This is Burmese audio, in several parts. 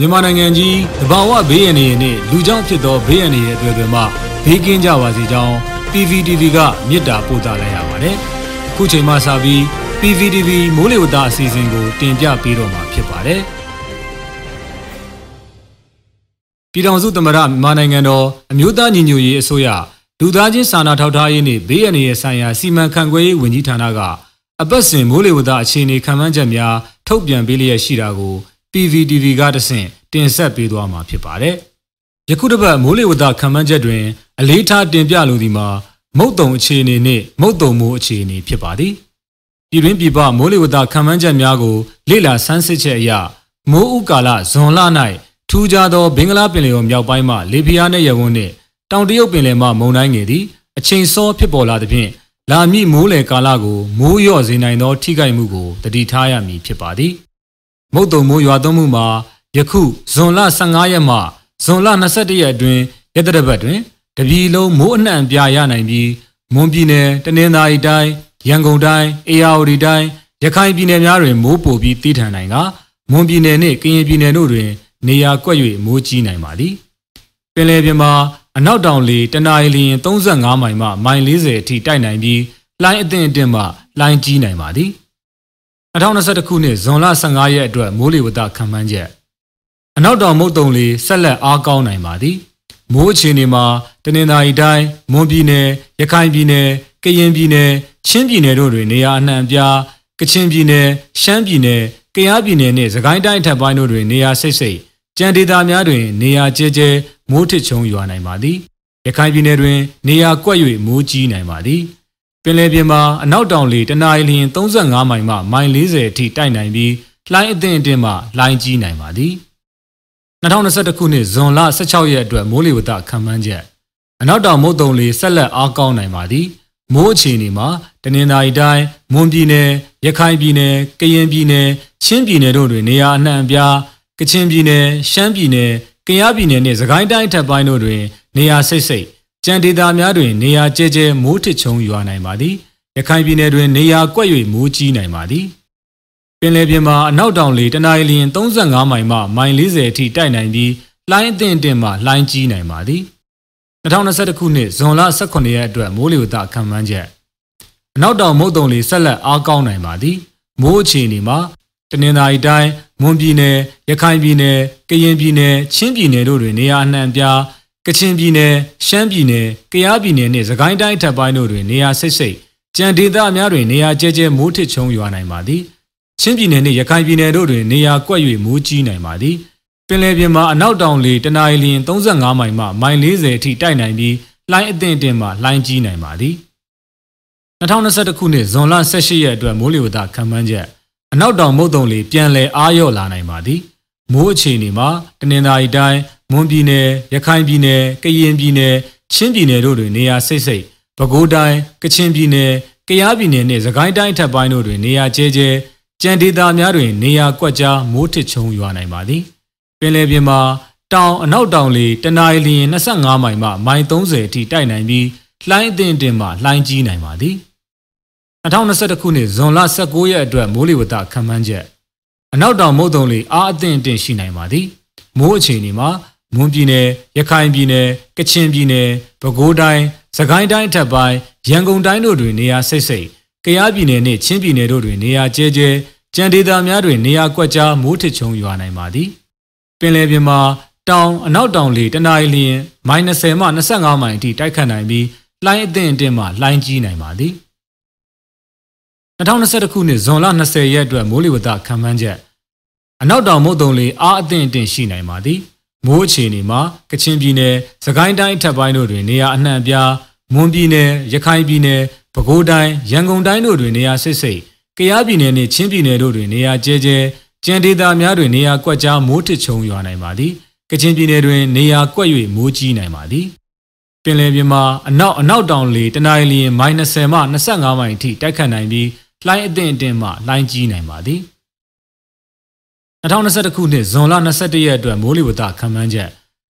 မြန်မာနိုင်ငံကြီးတဘာဝဘေးရန်တွေနဲ့လူကြောင့်ဖြစ်သောဘေးရန်တွေရဲ့အတွေ့အကြုံမှာဘေးကင်းကြပါစေကြောင်း PVTV ကမေတ္တာပို့သလိုက်ရပါတယ်။အခုချိန်မှစပြီး PVTV မိုးလေဝသအစီအစဉ်ကို တင်ပြပေးတော့မှာဖြစ်ပါတယ်။ပြည်ထောင်စုသမ္မတမြန်မာနိုင်ငံတော်အမျိုးသားညီညွတ်ရေးအစိုးရလူသားချင်းစာနာထောက်ထားရေးနှင့်ဘေးရန်တွေဆိုင်ရာစီမံခန့်ခွဲရေးဝန်ကြီးဌာနကအပတ်စဉ်မိုးလေဝသအခြေအနေခံမှန်းချက်များထုတ်ပြန်ပေးလျက်ရှိတာကို PVTV ကတဆင့်တင်ဆက်ပေးသွားမှာဖြစ်ပါတယ်။ယခုတစ်ပတ်မိုးလေဝသခံမှန်းချက်တွင် အလေးထားတင်ပြလိုသည်မှာမုတ်တုံအခြေအနေနှင့်မုတ်တုံမိုးအခြေအနေဖြစ်ပါသည်။ပြည်တွင်းပြည်ပမိုးလေဝသခံမှန်းချက်များကိုလေ့လာဆန်းစစ်ချက်အရမိုးဥကာလဇွန်လ၌ထူးခြားသောဘင်္ဂလားပင်လယ်ော်မြောက်ပိုင်းမှလေပြင်းအားနှင့်ရဝန်းနှင့်တောင်တရုတ်ပင်လယ်မှမုန်တိုင်းငယ်သည်အချိန်စောဖြစ်ပေါ်လာသဖြင့်လာမည့်မိုးလေကာလကိုမိုးလျော့စေနိုင်သော ထိခိုက်မှုကိုတတိထားရမည်ဖြစ်ပါသည်။ မုတ်တုံမိုးရွာသွန်းမှုမှာယခုဇွန်လ15ရက်မှဇွန်လ22ရက်အတွင်းရတရပတ်တွင်တပြည်လုံးမိုးအနှံ့ပြာရနိုင်ပြီးမွန်ပြည်နယ်တနင်္သာရီတိုင်းရန်ကုန်တိုင်းအေရဝတီတိုင်းရခိုင်ပြည်နယ်များတွင်မိုးပိုပြီးတည်ထန်နိုင်ကမွန်ပြည်နယ်နှင့်ကရင်ပြည်နယ်တို့တွင် နေရာကွက်၍မိုးကြီးနိုင်ပါသည်ပင်လယ်ပြင်မှာအနောက်တောင်လေတနအီလရင်35မိုင်မှမိုင်40အထိတိုက်နိုင်ပြီးလှိုင်းအသင့်အတင့်မှလှိုင်းကြီးနိုင်ပါသည် 2021ခုနှစ်ဇွန်လ15ရက်အတွက်မိုးလေဝသခန့်မှန်းချက်အနောက်တောင်မုတ်တုံလေဆက်လက်အားကောင်းနိုင်ပါသည်မိုးအခြေအနေမှာတနင်္သာရီတိုင်းမွန်ပြည်နယ်ရခိုင်ပြည်နယ်ကရင်ပြည်နယ်ချင်းပြည်နယ်တို့တွင်နေရာအနှံ့ပြားကချင်ပြည်နယ်ရှမ်းပြည်နယ်ကယားပြည်နယ်နှင့်စကိုင်းတိုင်းထပ်ပိုင်းတို့တွင်နေရာစိတ်စိတ်ကြံဒေသများတွင်နေရာကျဲကျဲမိုးထစ်ချုံရွာနိုင်ပါသည်ရခိုင်ပြည်နယ်တွင်နေရာကွက်၍မိုးကြီးနိုင်ပါသည် ပင်လယ်ပြင်မှာအနောက်တောင်လေတနအီလရင်35မိုင်မှမိုင်40အထိတိုက်နိုင်ပြီးလှိုင်းအသင့်အတင့်မှလှိုင်းကြီးနိုင်ပါသည်2021ခုနှစ်ဇွန်လ16ရက်အတွက်မိုးလေဝသခန့်မှန်းချက်အနောက်တောင်မုတ်တုံလေဆက်လက်အားကောင်းနိုင်ပါသည်မိုးအခြေအနေမှာတနင်္သာရီတိုင်းမွန်ပြည်နယ်ရခိုင်ပြည်နယ်ကရင်ပြည်နယ်ချင်းပြည်နယ်တို့တွင်နေရာအနှံ့အပြားကချင်ပြည်နယ်ရှမ်းပြည်နယ်ကယားပြည်နယ်နှင့်စကိုင်းတိုင်းထပ်ပိုင်းတို့တွင်နေရာစိတ်စိတ် ကြံဒေသများတွင် နေရာကျဲကျဲမိုးထစ်ချုံရွာနိုင်ပါသည်ရခိုင်ပြည်နယ်တွင်နေရာကွက်၍မိုးကြီးနိုင်ပါသည်ပင်လယ်ပြင်မှာအနောက်တောင်လေတနအီလရင်35မိုင်မှမိုင်40အထိတိုက်နိုင်ပြီးလှိုင်းအသင့်အင့်မှလှိုင်းကြီးနိုင်ပါသည်2021ခုနှစ်ဇွန်လ18ရက်အတွက်မိုးလေဝသခန့်မှန်းချက်အနောက်တောင်မုတ်တုံလေဆက်လက်အားကောင်းနိုင်ပါသည်မိုးအခြေအနေမှာတနင်္သာရီတိုင်းမွန်ပြည်နယ်ရခိုင်ပြည်နယ်ကရင်ပြည်နယ်ချင်းပြည်နယ်တို့တွင်နေရာအနှံ့ပြား ကချင်ပြည်နယ်ရှမ်းပြည်နယ်ကယားပြည်နယ်နှင့်စကိုင်းတိုင်းထပ်ပိုင်းတို့တွင်နေရာစိတ်စိတ်ကြံဒေသအများတွင်နေရာကျဲကျဲမိုးထစ်ချုံရွာနိုင်ပါသည်ချင်းပြည်နယ်နှင့်ရခိုင်ပြည်နယ်တို့တွင်နေရာကွက်၍မိုးကြီးနိုင်ပါသည်ပင်လယ်ပြင်မှာအနောက်တောင်လေတနအီလရင်35မိုင်မှမိုင်40အထိတိုက်နိုင်ပြီးလှိုင်းအသင့်အင့်မှလှိုင်းကြီးနိုင်ပါသည်2021ခုနှစ်ဇွန်လ18ရက်အတွက်မိုးလေဝသခန့်မှန်းချက်အနောက်တောင်မုတ်တုံလေပြန်လည်အားလျော့လာနိုင်ပါသည်မိုးအခြေအနေမှာတနင်္သာရီတိုင်း မွန်ပြည်နယ်ရခိုင်ပြည်နယ်ကရင်ပြည်နယ်ချင်းပြည်နယ်တို့တွင်နေရာစိတ်စိတ်ပဲခူးတိုင်းကချင်ပြည်နယ်ကယားပြည်နယ်နှင့်စကိုင်းတိုင်းထပ်ပိုင်းတို့တွင်နေရာကျဲကျဲကြံဒေသများတွင်နေရာကွက်ကြားမိုးထစ်ချုံရွာနိုင်ပါသည်ပင်လယ်ပြင်မှာတောင်အနောက်တောင်လေတနအီလရင်25မိုင်မှမိုင်30အထိတိုက်နိုင်ပြီးလှိုင်းအသင့်အတင်မှလှိုင်းကြီးနိုင်ပါသည်2021ခုနှစ်ဇွန်လ19ရက်အတွက်မိုးလေဝသခန့်မှန်းချက်အနောက်တောင်မုတ်တုံလေအားအသင့်အတင်ရှိနိုင်ပါသည်မိုးအခြေအနေမှာ မွန်ပြည်နယ်ရခိုင်ပြည်နယ်ကချင်ပြည်နယ်ပဲခူးတိုင်းစကိုင်းတိုင်းထပ်ပိုင်းရန်ကုန်တိုင်းတို့တွင်နေရာစိတ်စိတ်ကယားပြည်နယ်နှင့်ချင်းပြည်နယ်တို့တွင်နေရာကျဲကျဲကြံဒေသများတွင်နေရာကွက်ကြားမိုးထစ်ချုံရွာနိုင်ပါသည်ပင်လယ်ပြင်မှာတောင်အနောက်တောင်လေတနအီလရင် -30 မှ25မိုင်အထိတိုက်ခတ်နိုင်ပြီးလှိုင်းအသင့်အင့်မှလှိုင်းကြီးနိုင်ပါသည်2021ခုနှစ်ဇွန်လ20ရက်အတွက်မိုးလေဝသခန့်မှန်းချက်အနောက်တောင်မုတ်တုံလေအားအသင့်အင့်ရှိနိုင်ပါသည် မိုးအခြေအနေမှာကချင်ပြည်နယ်စကိုင်းတိုင်းထပ်ပိုင်းတို့တွင်နေရာအနှံ့အပြားမွန်ပြည်နယ်ရခိုင်ပြည်နယ်ပဲခူးတိုင်းရန်ကုန်တိုင်းတို့တွင်နေရာစိတ်စိတ်ကယားပြည်နယ်နှင့်ချင်းပြည်နယ်တို့တွင်နေရာကျဲကျဲကြံဒေသများတွင်နေရာကွက်ကြားမိုးထစ်ချုံရွာနိုင်ပါသည်ကချင်ပြည်နယ်တွင်နေရာကွက်၍မိုးကြီးနိုင်ပါသည်ပင်လယ်ပြင်မှာအနောက်အနောက်တောင်လေတနအီလရင် -30 မှ25မိုင်အထိတိုက်ခတ်နိုင်ပြီးလှိုင်းအသင့်အင့်မှလှိုင်းကြီးနိုင်ပါသည် 2021ခုနှစ်ဇွန်လ21ရက်အတွက်မိုးလေဝသခန့်မှန်းချက်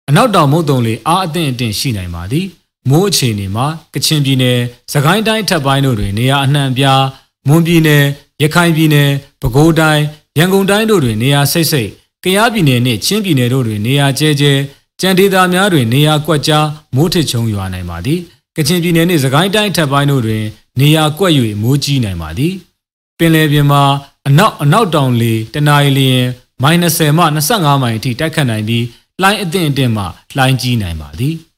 အနောက်တောင်မုတ်တုံလေအားအသင့်အင့်ရှိနိုင်ပါသည်မိုးအခြေအနေမှာကချင်ပြည်နယ်၊စကိုင်းတိုင်းထပ်ပိုင်းတို့တွင်နေရာအနှံ့ပြားမွန်ပြည်နယ်၊ရခိုင်ပြည်နယ်၊ပဲခူးတိုင်း၊ရန်ကုန်တိုင်းတို့တွင်နေရာစိတ်စိတ်ကယားပြည်နယ်နှင့်ချင်းပြည်နယ်တို့တွင်နေရာကျဲကျဲကြံဒေသများတွင်နေရာကွက်ကြားမိုးထစ်ချုံရွာနိုင်ပါသည်ကချင်ပြည်နယ်နှင့်စကိုင်းတိုင်းထပ်ပိုင်းတို့တွင်နေရာကွက်၍မိုးကြီးနိုင်ပါသည်ပင်လယ်ပြင်မှာ အနောက်အနောက်တောင်လေတနအီလျင်မိုင်20မှ25မိုင်အထိတိုက်ခတ်နိုင်ပြီးလှိုင်းအသင့်အင့်မှလှိုင်းကြီးနိုင်ပါသည်။